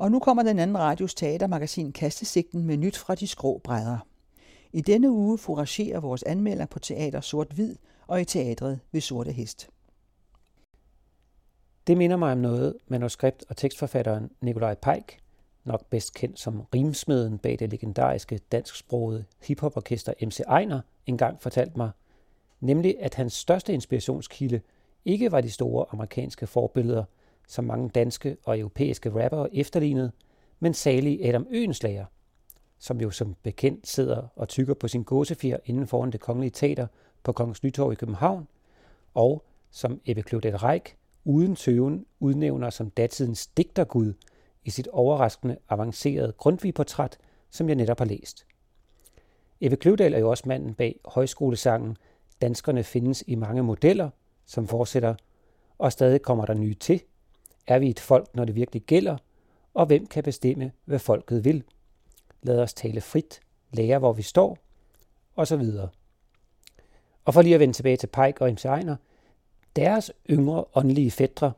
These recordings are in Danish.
Og nu kommer den anden radios teatermagasin Kastesigten med nyt fra de skrå brædder. I denne uge foragerer vores anmelder på Teater Sort-Hvid og i teatret ved Sorte Hest. Det minder mig om noget, manuskript- og tekstforfatteren Nikolaj Peik, nok bedst kendt som rimsmeden bag det legendariske dansksprogede hiphoporkester MC Ejner, engang fortalte mig, nemlig at hans største inspirationskilde ikke var de store amerikanske forbilleder, som mange danske og europæiske rappere efterlignede, men salig Adam Øenslager, som jo som bekendt sidder og tykker på sin gåsefjer inden foran det kongelige teater på Kongens Nytorv i København, og som Ebbe Claudette Reich uden tøven udnævner som datidens digtergud i sit overraskende avancerede Grundtvig-portræt, som jeg netop har læst. Ebbe Kløvedal er jo også manden bag højskolesangen Danskerne findes i mange modeller, som fortsætter, og stadig kommer der nye til. Er vi et folk, når det virkelig gælder? Og hvem kan bestemme, hvad folket vil? Lad os tale frit, lære hvor vi står, og så videre. Og for lige at vende tilbage til Pike og MC Ejner, deres yngre åndelige fædre,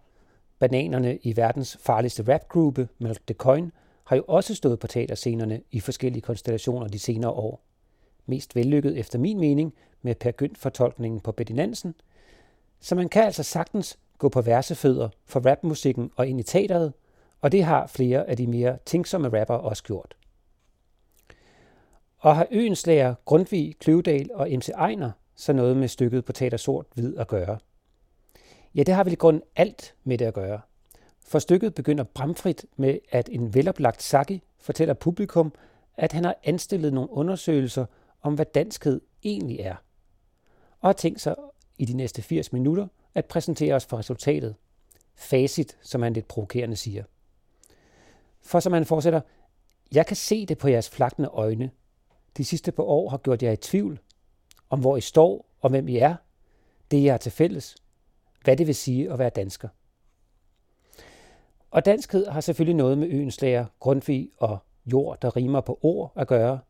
bananerne i verdens farligste rapgruppe, Milk the Coin, har jo også stået på teaterscenerne i forskellige konstellationer de senere år. Mest vellykket efter min mening med Per Gynt fortolkningen på Betty Nansen. Så man kan altså sagtens gå på versefødder for rapmusikken og ind i teateret, og det har flere af de mere tænksomme rapper også gjort. Og har Øenslager, Grundtvig, Kløvedal og MC Ejner så noget med stykket på Teater Sort Hvid at gøre? Ja, det har vel i grund alt med det at gøre. For stykket begynder bramfrit med, at en veloplagt Saki fortæller publikum, at han har anstillet nogle undersøgelser om, hvad danskhed egentlig er. Og har tænkt sig i de næste 80 minutter at præsentere os for resultatet. Facit, som han lidt provokerende siger. For som han fortsætter, jeg kan se det på jeres flagtende øjne. De sidste par år har gjort jer i tvivl om, hvor I står og hvem I er. Det, I har til fælles hvad det vil sige at være dansker. Og danskhed har selvfølgelig noget med øens lærer, Grundtvig og jord, der rimer på ord at gøre,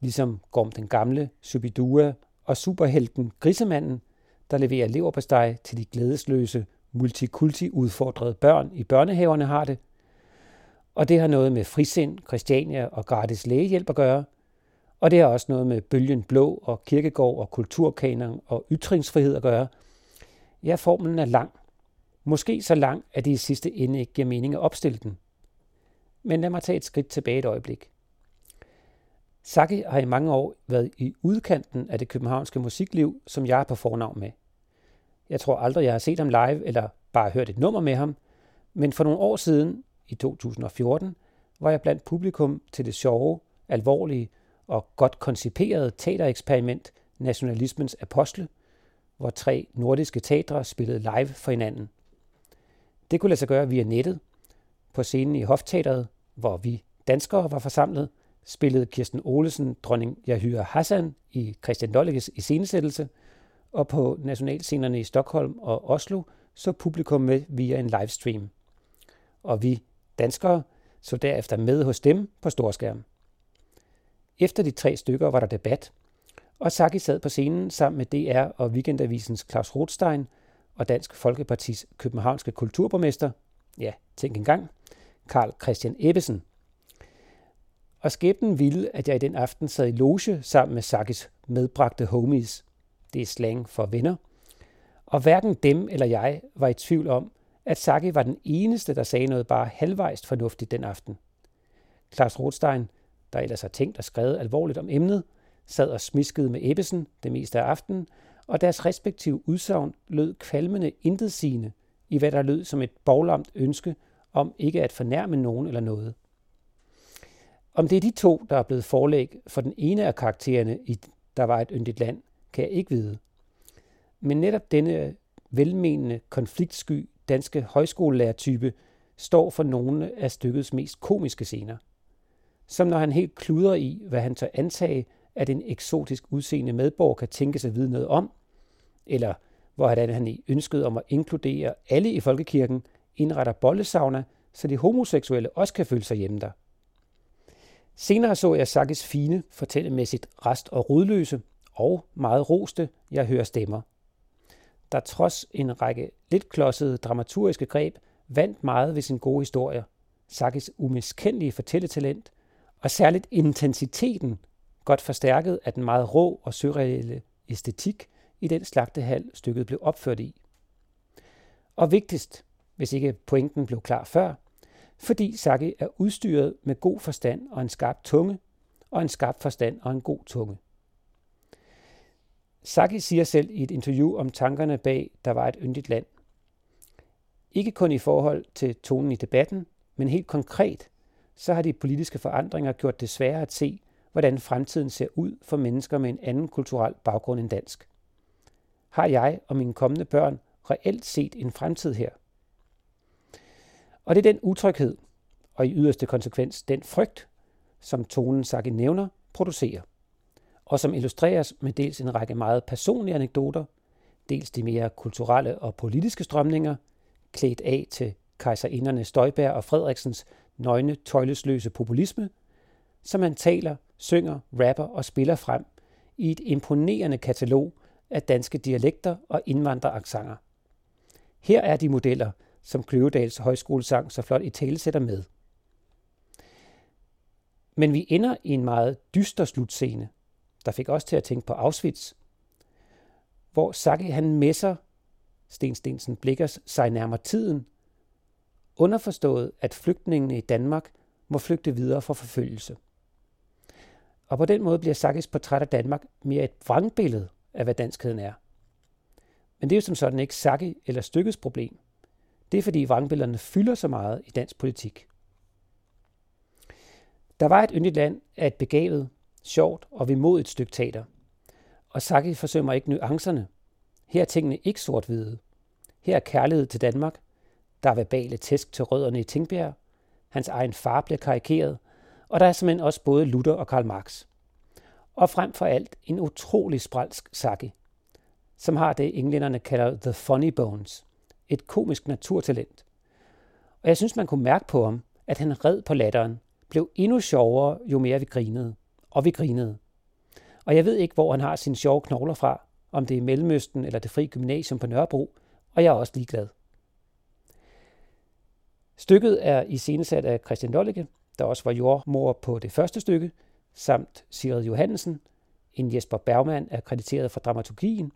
ligesom Gorm den Gamle, Subidua og superhelten Grisemanden, der leverer leverpastej til de glædesløse, multikulti udfordrede børn i børnehaverne har det. Og det har noget med frisind, Christiania og gratis lægehjælp at gøre. Og det har også noget med bølgen blå og kirkegård og kulturkanon og ytringsfrihed at gøre – Ja, formlen er lang. Måske så lang, at det i sidste ende ikke giver mening at opstille den. Men lad mig tage et skridt tilbage et øjeblik. Saki har i mange år været i udkanten af det københavnske musikliv, som jeg er på fornavn med. Jeg tror aldrig, jeg har set ham live eller bare hørt et nummer med ham, men for nogle år siden, i 2014, var jeg blandt publikum til det sjove, alvorlige og godt konciperede teatereksperiment Nationalismens Apostle, hvor tre nordiske teatre spillede live for hinanden. Det kunne lade sig gøre via nettet. På scenen i Hofteateret, hvor vi danskere var forsamlet, spillede Kirsten Olesen dronning Yahya Hassan i Christian Dolleges iscenesættelse, og på nationalscenerne i Stockholm og Oslo så publikum med via en livestream. Og vi danskere så derefter med hos dem på storskærm. Efter de tre stykker var der debat, og Saki sad på scenen sammen med DR og Weekendavisens Claus Rothstein og Dansk Folkepartis københavnske kulturborgmester, ja, tænk engang, Karl Christian Ebbesen. Og skæbnen ville, at jeg i den aften sad i loge sammen med Sakis medbragte homies. Det er slang for venner. Og hverken dem eller jeg var i tvivl om, at Saki var den eneste, der sagde noget bare halvvejst fornuftigt den aften. Klaus Rothstein, der ellers har tænkt og skrevet alvorligt om emnet, sad og smiskede med Ebbesen det meste af aftenen, og deres respektive udsagn lød kvalmende intetsigende i hvad der lød som et borglamt ønske om ikke at fornærme nogen eller noget. Om det er de to, der er blevet forlæg for den ene af karaktererne i Der var et yndigt land, kan jeg ikke vide. Men netop denne velmenende, konfliktsky danske højskolelærertype står for nogle af stykkets mest komiske scener. Som når han helt kluder i, hvad han tør antage at en eksotisk udseende medborger kan tænke sig vide noget om, eller hvor han i ønsket om at inkludere alle i folkekirken indretter bollesavner, så de homoseksuelle også kan føle sig hjemme der. Senere så jeg Sakis fine, fortællemæssigt rest og rodløse og meget roste, jeg hører stemmer. Der trods en række lidt klodsede dramaturgiske greb vandt meget ved sin gode historie, Sakis umiskendelige fortælletalent, og særligt intensiteten, godt forstærket af den meget rå og surreale æstetik i den slagtehal, stykket blev opført i. Og vigtigst, hvis ikke pointen blev klar før, fordi Saki er udstyret med god forstand og en skarp tunge, og en skarp forstand og en god tunge. Saki siger selv i et interview om tankerne bag Der var et yndigt land. Ikke kun i forhold til tonen i debatten, men helt konkret, så har de politiske forandringer gjort det sværere at se, hvordan fremtiden ser ud for mennesker med en anden kulturel baggrund end dansk. Har jeg og mine kommende børn reelt set en fremtid her? Og det er den utryghed, og i yderste konsekvens den frygt, som tonen Saki nævner, producerer, og som illustreres med dels en række meget personlige anekdoter, dels de mere kulturelle og politiske strømninger, klædt af til kejserinderne Støjberg og Frederiksens nøgne, tøjlesløse populisme, som han taler, synger, rapper og spiller frem i et imponerende katalog af danske dialekter og indvandreraksanger. Her er de modeller, som Kløvedals højskolesang så flot i tale sætter med. Men vi ender i en meget dyster slutscene, der fik os til at tænke på Auschwitz, hvor Saki han messer Sten Stensen Blikkers sig nærmere tiden, underforstået, at flygtningene i Danmark må flygte videre fra forfølgelse. Og på den måde bliver Sakis portræt af Danmark mere et vrangbillede af, hvad danskheden er. Men det er jo som sådan ikke Saki eller stykkets problem. Det er fordi vrangbillederne fylder så meget i dansk politik. Der var et yndigt land af et begavet, sjovt og vemodigt stykke teater. Og Saki forsømmer ikke nuancerne. Her er tingene ikke sort-hvide. Her er kærlighed til Danmark. Der er verbale tæsk til rødderne i Tingbjerg. Hans egen far bliver karikeret. Og der er simpelthen også både Luther og Karl Marx. Og frem for alt en utrolig spralsk Saki, som har det, englænderne kalder the funny bones. Et komisk naturtalent. Og jeg synes, man kunne mærke på ham, at han red på latteren, blev endnu sjovere, jo mere vi grinede. Og vi grinede. Og jeg ved ikke, hvor han har sine sjove knogler fra, om det er Mellemøsten eller det fri gymnasium på Nørrebro, og jeg er også ligeglad. Stykket er i af Christian Lollicke, der også var jordmor på det første stykke, samt Sigrid Johansen, en Jesper Bergman er krediteret for dramaturgien,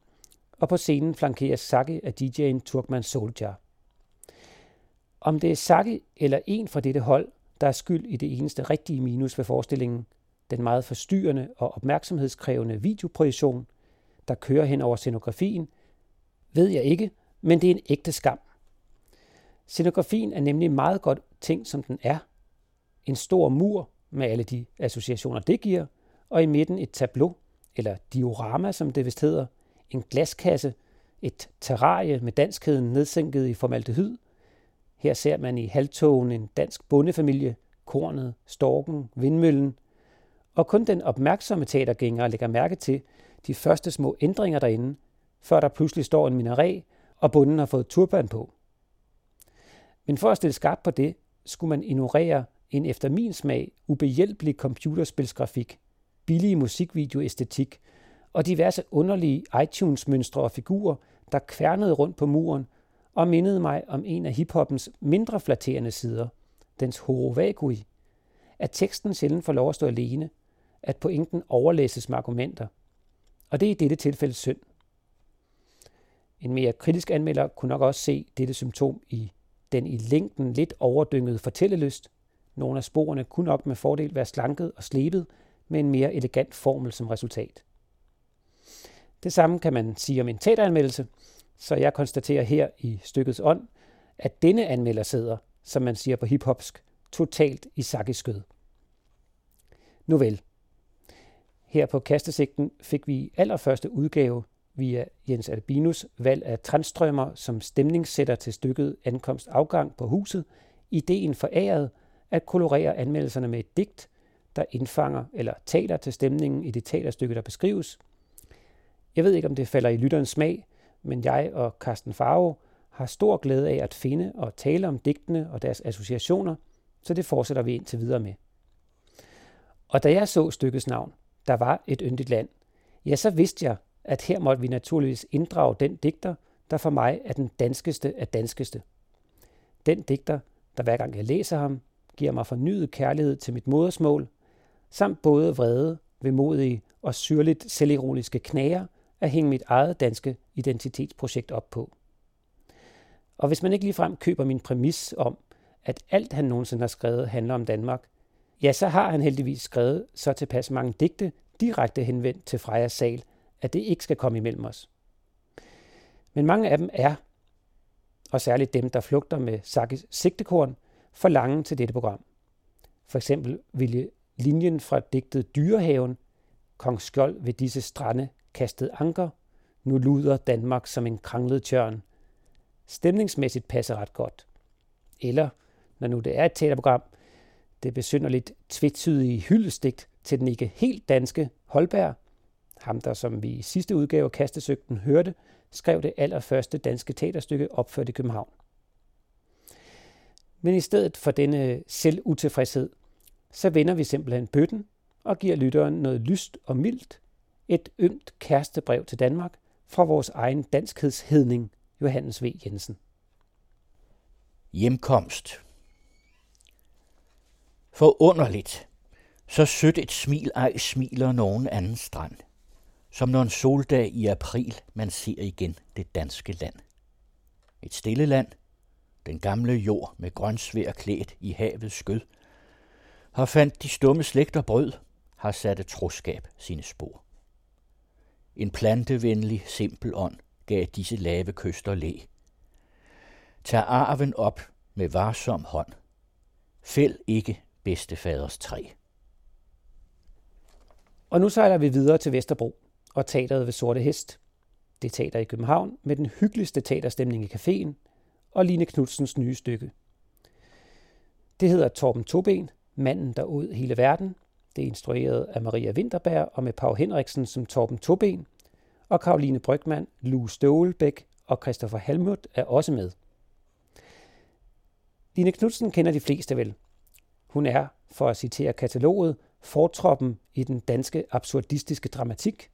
og på scenen flankeres Sakke af DJ'en Turkman Soldier. Om det er Sakke eller en fra dette hold, der er skyld i det eneste rigtige minus ved forestillingen, den meget forstyrrende og opmærksomhedskrævende videoprojektion, der kører hen over scenografien, ved jeg ikke, men det er en ægte skam. Scenografien er nemlig meget godt ting, som den er. En stor mur med alle de associationer, det giver, og i midten et tableau, eller diorama, som det vist hedder, en glaskasse, et terrarie med danskheden nedsænket i formaldehyd. Her ser man i halvtogen en dansk bondefamilie, kornet, storken, vindmøllen, og kun den opmærksomme teatergænger lægger mærke til de første små ændringer derinde, før der pludselig står en minaret, og bunden har fået turban på. Men for at stille skarpt på det, skulle man ignorere en efter min smag ubehjælpelig computerspilsgrafik, billig musikvideoæstetik og diverse underlige iTunes-mønstre og figurer, der kværnede rundt på muren og mindede mig om en af hiphoppens mindre flatterende sider, dens horovagui, at teksten sjældent får lov at stå alene, at pointen overlæses med argumenter. Og det er i dette tilfælde synd. En mere kritisk anmelder kunne nok også se dette symptom i den i længden lidt overdyngede fortællelyst. Nogle af sporene kunne nok med fordel være slanket og slebet med en mere elegant formel som resultat. Det samme kan man sige om en teateranmeldelse, så jeg konstaterer her i stykkets ånd, at denne anmelder sidder, som man siger på hiphopsk, totalt i sakkeskød. Nu vel. Her på Kastesigten fik vi allerførste udgave via Jens Albinus valg af transstrømmer som stemningssætter til stykket Ankomst afgang på huset, ideen foræret at kolorere anmeldelserne med et digt, der indfanger eller taler til stemningen i det teaterstykke, der beskrives. Jeg ved ikke, om det falder i lytterens smag, men jeg og Carsten Faro har stor glæde af at finde og tale om digtene og deres associationer, så det fortsætter vi indtil videre med. Og da jeg så stykkets navn, der var et yndigt land, ja, så vidste jeg, at her måtte vi naturligvis inddrage den digter, der for mig er den danskeste af danskeste. Den digter, der hver gang jeg læser ham, giver mig fornyet kærlighed til mit modersmål, samt både vrede, vemodige og syrligt selvironiske knager at hænge mit eget danske identitetsprojekt op på. Og hvis man ikke ligefrem køber min præmis om, at alt han nogensinde har skrevet handler om Danmark, ja, så har han heldigvis skrevet så tilpas mange digte direkte henvendt til Frejas sal, at det ikke skal komme imellem os. Men mange af dem er, og særligt dem, der flugter med Sakis sigtekorn, for lange til dette program. For eksempel ville linjen fra digtet Dyrehaven, Kong Skjold ved disse strande kastet anker, nu luder Danmark som en kranglet tjørn. Stemningsmæssigt passer ret godt. Eller, når nu det er et teaterprogram, det besynderligt tvetydige hyldestigt til den ikke helt danske Holberg, ham der som vi i sidste udgave af Kastesøgten hørte, skrev det allerførste danske teaterstykke opført i København. Men i stedet for denne selvutilfredshed, så vender vi simpelthen bøtten og giver lytteren noget lyst og mildt, et ymt kærestebrev til Danmark fra vores egen danskhedshedning, Johannes V. Jensen. Hjemkomst Forunderligt, så sødt et smil ej smiler nogen anden strand, som når en soldag i april man ser igen det danske land. Et stille land, den gamle jord med grønsvær klædt i havets skød, har fandt de stumme slægter brød, har satte troskab sine spor. En plantevenlig, simpel ånd gav disse lave kyster læ. Tag arven op med varsom hånd. Fæld ikke bedstefaders træ. Og nu sejler vi videre til Vesterbro og teateret ved Sorte Hest. Det er teater i København med den hyggeligste teaterstemning i caféen og Line Knudsens nye stykke. Det hedder Torben Toben, manden der ud hele verden. Det er instrueret af Maria Winterberg og med Pau Henriksen som Torben Toben, og Karoline Brygman, Lou Stålbæk og Christopher Halmut er også med. Line Knudsen kender de fleste vel. Hun er, for at citere kataloget, fortroppen i den danske absurdistiske dramatik.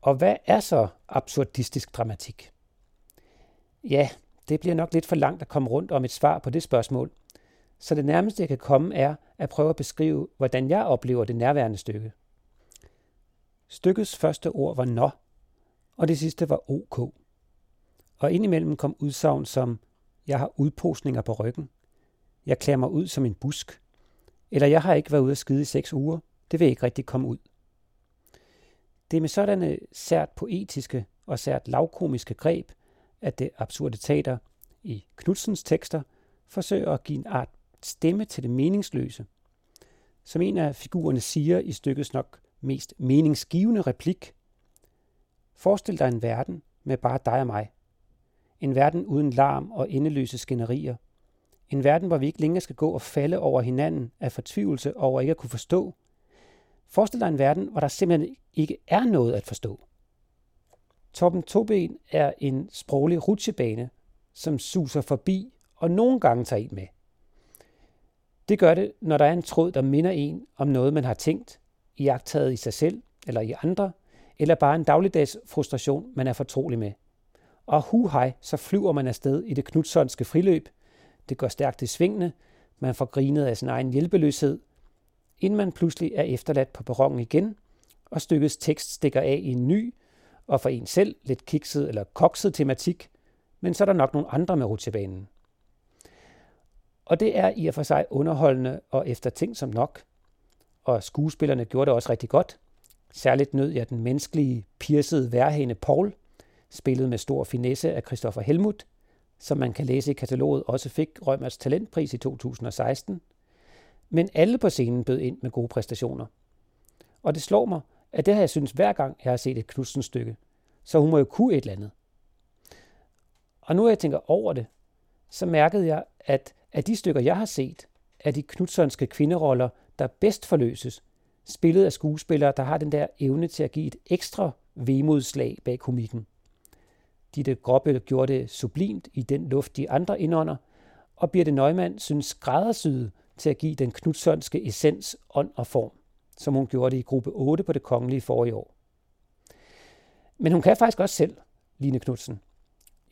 Og hvad er så absurdistisk dramatik? Ja, det bliver nok lidt for langt at komme rundt om et svar på det spørgsmål. Så det nærmeste, jeg kan komme, er at prøve at beskrive, hvordan jeg oplever det nærværende stykke. Stykkets første ord var nå, og det sidste var ok. Og indimellem kom udsagn som, jeg har udposninger på ryggen, jeg klæder mig ud som en busk, eller jeg har ikke været ude at skide i seks uger, det vil ikke rigtig komme ud. Det er med sådanne sært poetiske og sært lavkomiske greb, at det absurde teater i Knudsens tekster forsøger at give en art stemme til det meningsløse. Som en af figurerne siger i stykkets nok mest meningsgivende replik. Forestil dig en verden med bare dig og mig. En verden uden larm og endeløse skænderier. En verden, hvor vi ikke længere skal gå og falde over hinanden af fortvivlelse over ikke at kunne forstå. Forestil dig en verden, hvor der simpelthen ikke er noget at forstå. Toppen Toben er en sproglig rutsjebane, som suser forbi og nogle gange tager en med. Det gør det, når der er en tråd, der minder en om noget, man har tænkt, iagtaget i sig selv eller i andre, eller bare en dagligdags frustration, man er fortrolig med. Og hu hej, så flyver man afsted i det knudsonske friløb. Det går stærkt i svingene, man får grinet af sin egen hjælpeløshed, inden man pludselig er efterladt på perronen igen, og stykkets tekst stikker af i en ny, og for en selv lidt kikset eller kokset tematik, men så er der nok nogle andre med rutsjebanen. Og det er i og for sig underholdende og efter som nok, og skuespillerne gjorde det også rigtig godt. Særligt nød jeg den menneskelige, pirsede værhæne Paul, spillet med stor finesse af Christoffer Helmut, som man kan læse i kataloget også fik Rømers Talentpris i 2016. Men alle på scenen bød ind med gode præstationer. Og det slår mig, at det har jeg synes hver gang, jeg har set et Knudsen stykke. Så hun må jo kunne et eller andet. Og nu, jeg tænker over det, så mærkede jeg, at af de stykker, jeg har set, er de knudsonske kvinderoller der bedst forløses, spillet af skuespillere, der har den der evne til at give et ekstra vemodslag bag komikken. Ditte Gråbøl gjorde det sublimt i den luft, de andre indånder, og Birte Neumann synes skræddersyet til at give den knudsonske essens, ånd og form, som hun gjorde det i gruppe 8 på det kongelige forrige år. Men hun kan faktisk også selv, Line Knudsen.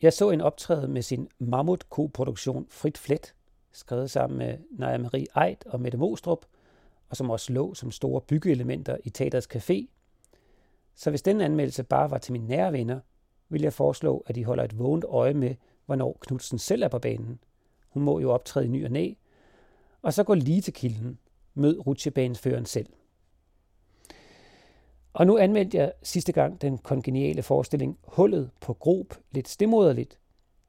Jeg så en optræde med sin mammut-koproduktion Frit Flet skrevet sammen med Naja Marie Eid og Mette Mostrup, og som også lå som store byggeelementer i Teaters café. Så hvis den anmeldelse bare var til mine nære venner, vil jeg foreslå, at I holder et vågent øje med, hvornår Knudsen selv er på banen. Hun må jo optræde i ny og næ. Og så gå lige til kilden. Mød rutsjebaneføreren selv. Og nu anmeldte jeg sidste gang den kongeniale forestilling Hullet på Grob lidt stemoderligt,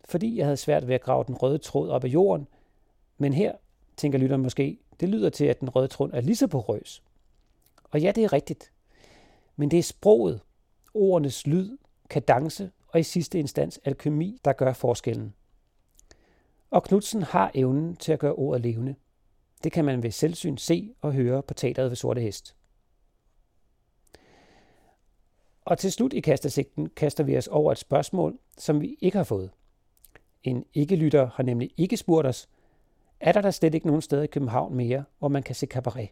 fordi jeg havde svært ved at grave den røde tråd op af jorden. Men her, tænker lytteren måske, det lyder til, at den røde tråd er lige så porøs. Og ja, det er rigtigt. Men det er sproget, ordenes lyd, kadence og i sidste instans alkemi, der gør forskellen. Og Knudsen har evnen til at gøre ordet levende. Det kan man ved selvsyn se og høre på teateret ved Sorte Hest. Og til slut i kastesigten kaster vi os over et spørgsmål, som vi ikke har fået. En ikke-lytter har nemlig ikke spurgt os, er der da slet ikke nogen steder i København mere, hvor man kan se cabaret?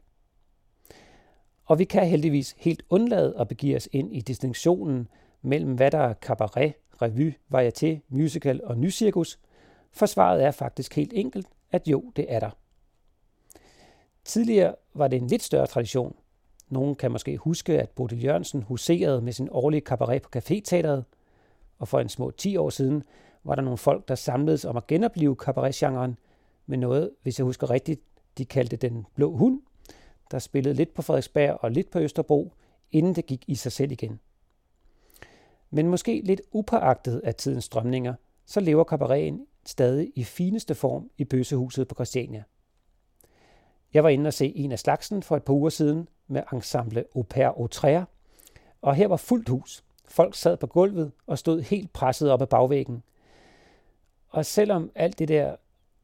Og vi kan heldigvis helt undlade at begive os ind i distinktionen mellem hvad der er cabaret, revy, varieté, musical og nycirkus, for svaret er faktisk helt enkelt, at jo, det er der. Tidligere var det en lidt større tradition. Nogen kan måske huske, at Bodil Jørgensen huserede med sin årlige cabaret på Caféteateret, og for en små 10 år siden var der nogle folk, der samledes om at genopleve cabaretgenren med noget, hvis jeg husker rigtigt, de kaldte den blå hund, der spillede lidt på Frederiksberg og lidt på Østerbro, inden det gik i sig selv igen. Men måske lidt upåagtet af tidens strømninger, så lever kabareten stadig i fineste form i bøsehuset på Christiania. Jeg var inde og se en af slagsen for et par uger siden med ensemble Au Pair og her var fuldt hus. Folk sad på gulvet og stod helt presset op ad bagvæggen. Og selvom alt det der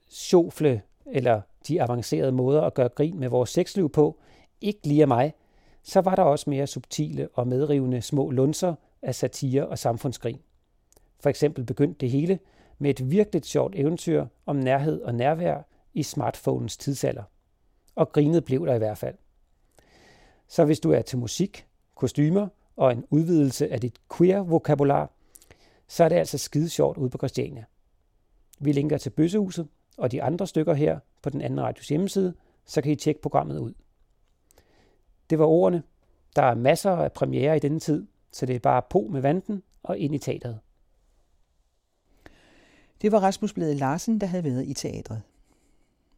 sjofle eller de avancerede måder at gøre grin med vores sexliv på ikke lige mig, så var der også mere subtile og medrivende små lunser af satire og samfundsgrin. For eksempel begyndte det hele med et virkelig sjovt eventyr om nærhed og nærvær i smartphones tidsalder. Og grinet blev der i hvert fald. Så hvis du er til musik, kostymer og en udvidelse af dit queer-vokabular, så er det altså skide sjovt ude på Christiania. Vi linker til Bøssehuset og de andre stykker her på den anden radios hjemmeside, så kan I tjekke programmet ud. Det var ordene. Der er masser af premiere i denne tid, så det er bare på med vanten og ind i teateret. Det var Rasmus Blade Larsen, der havde været i teatret.